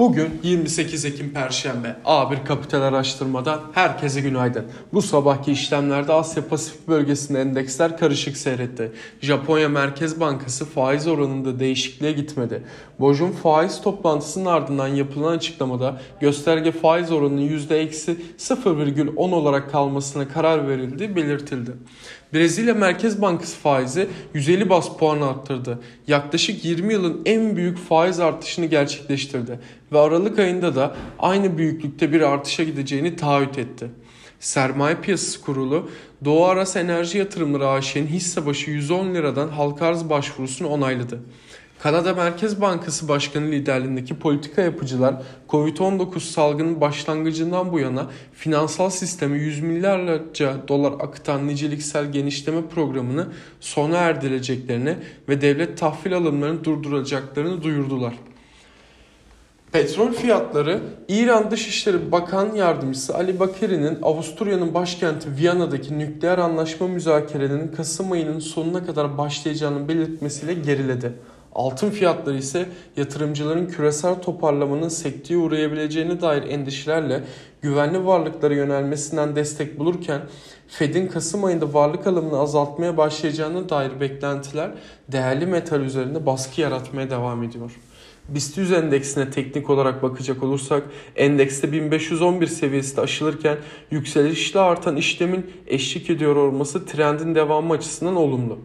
Bugün 28 Ekim Perşembe. A1 Kapital Araştırma'dan herkese günaydın. Bu sabahki işlemlerde Asya Pasifik bölgesinde endeksler karışık seyretti. Japonya Merkez Bankası faiz oranında değişikliğe gitmedi. Bojun faiz toplantısının ardından yapılan açıklamada gösterge faiz oranının %-0,10 olarak kalmasına karar verildiği belirtildi. Brezilya Merkez Bankası faizi 150 bas puan arttırdı. Yaklaşık 20 yılın en büyük faiz artışını gerçekleştirdi ve Aralık ayında da aynı büyüklükte bir artışa gideceğini taahhüt etti. Sermaye Piyasası Kurulu Doğu Aras Enerji Yatırımları AŞ'nin hisse başı 110 liradan halka arz başvurusunu onayladı. Kanada Merkez Bankası Başkanı liderliğindeki politika yapıcılar Covid-19 salgının başlangıcından bu yana finansal sisteme yüz milyarlarca dolar akıtan niceliksel genişleme programını sona erdireceklerini ve devlet tahvil alımlarını durduracaklarını duyurdular. Petrol fiyatları İran Dışişleri Bakan Yardımcısı Ali Bakeri'nin Avusturya'nın başkenti Viyana'daki nükleer anlaşma müzakerelerinin Kasım ayının sonuna kadar başlayacağını belirtmesiyle geriledi. Altın fiyatları ise yatırımcıların küresel toparlamanın sekteye uğrayabileceğine dair endişelerle güvenli varlıklara yönelmesinden destek bulurken Fed'in Kasım ayında varlık alımını azaltmaya başlayacağına dair beklentiler değerli metal üzerinde baskı yaratmaya devam ediyor. BIST 100 endeksine teknik olarak bakacak olursak endekste 1511 seviyesi aşılırken yükselişle artan işlemin eşlik ediyor olması trendin devamı açısından olumlu.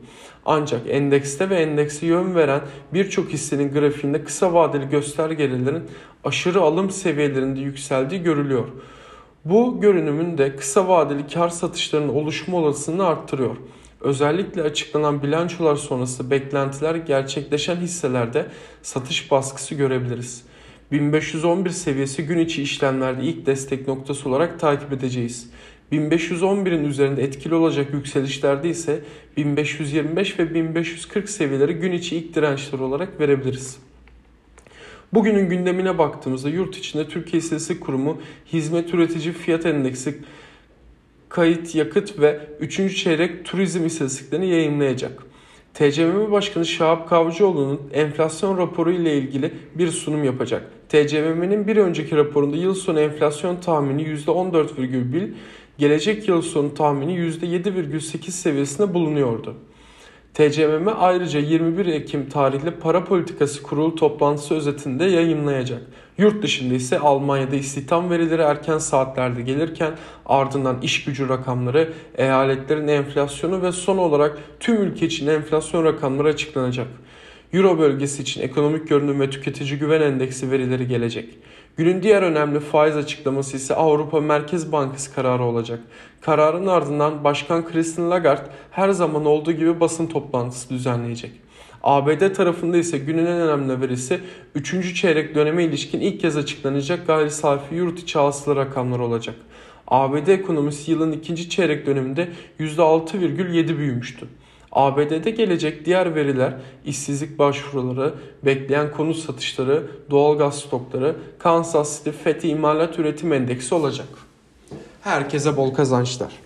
Ancak endekste ve endekse yön veren birçok hissenin grafiğinde kısa vadeli göstergelerin aşırı alım seviyelerinde yükseldiği görülüyor. Bu görünümün de kısa vadeli kar satışlarının oluşma olasılığını arttırıyor. Özellikle açıklanan bilançolar sonrası beklentiler gerçekleşen hisselerde satış baskısı görebiliriz. 1511 seviyesi gün içi işlemlerde ilk destek noktası olarak takip edeceğiz. 1511'in üzerinde etkili olacak yükselişlerde ise 1525 ve 1540 seviyeleri gün içi ilk dirençler olarak verebiliriz. Bugünün gündemine baktığımızda yurt içinde Türkiye İstatistik Kurumu hizmet üretici fiyat endeksi kayıt, yakıt ve 3. çeyrek turizm istatistiklerini yayınlayacak. TCMM Başkanı Şahap Kavcıoğlu'nun enflasyon raporu ile ilgili bir sunum yapacak. TCMM'nin bir önceki raporunda yıl sonu enflasyon tahmini %14,1, gelecek yıl sonu tahmini %7,8 seviyesinde bulunuyordu. TCMM ayrıca 21 Ekim tarihli para politikası kurulu toplantısı özetinde yayınlayacak. Yurt dışında ise Almanya'da istihdam verileri erken saatlerde gelirken ardından iş gücü rakamları, eyaletlerin enflasyonu ve son olarak tüm ülke için enflasyon rakamları açıklanacak. Euro bölgesi için ekonomik görünüm ve tüketici güven endeksi verileri gelecek. Günün diğer önemli faiz açıklaması ise Avrupa Merkez Bankası kararı olacak. Kararın ardından Başkan Christine Lagarde her zaman olduğu gibi basın toplantısı düzenleyecek. ABD tarafında ise günün en önemli verisi 3. çeyrek döneme ilişkin ilk kez açıklanacak gayri safi yurt içi hasıla rakamlar olacak. ABD ekonomisi yılın ikinci çeyrek döneminde %6,7 büyümüştü. ABD'de gelecek diğer veriler işsizlik başvuruları, bekleyen konut satışları, doğalgaz stokları, Kansas City FETI İmalat Üretim Endeksi olacak. Herkese bol kazançlar.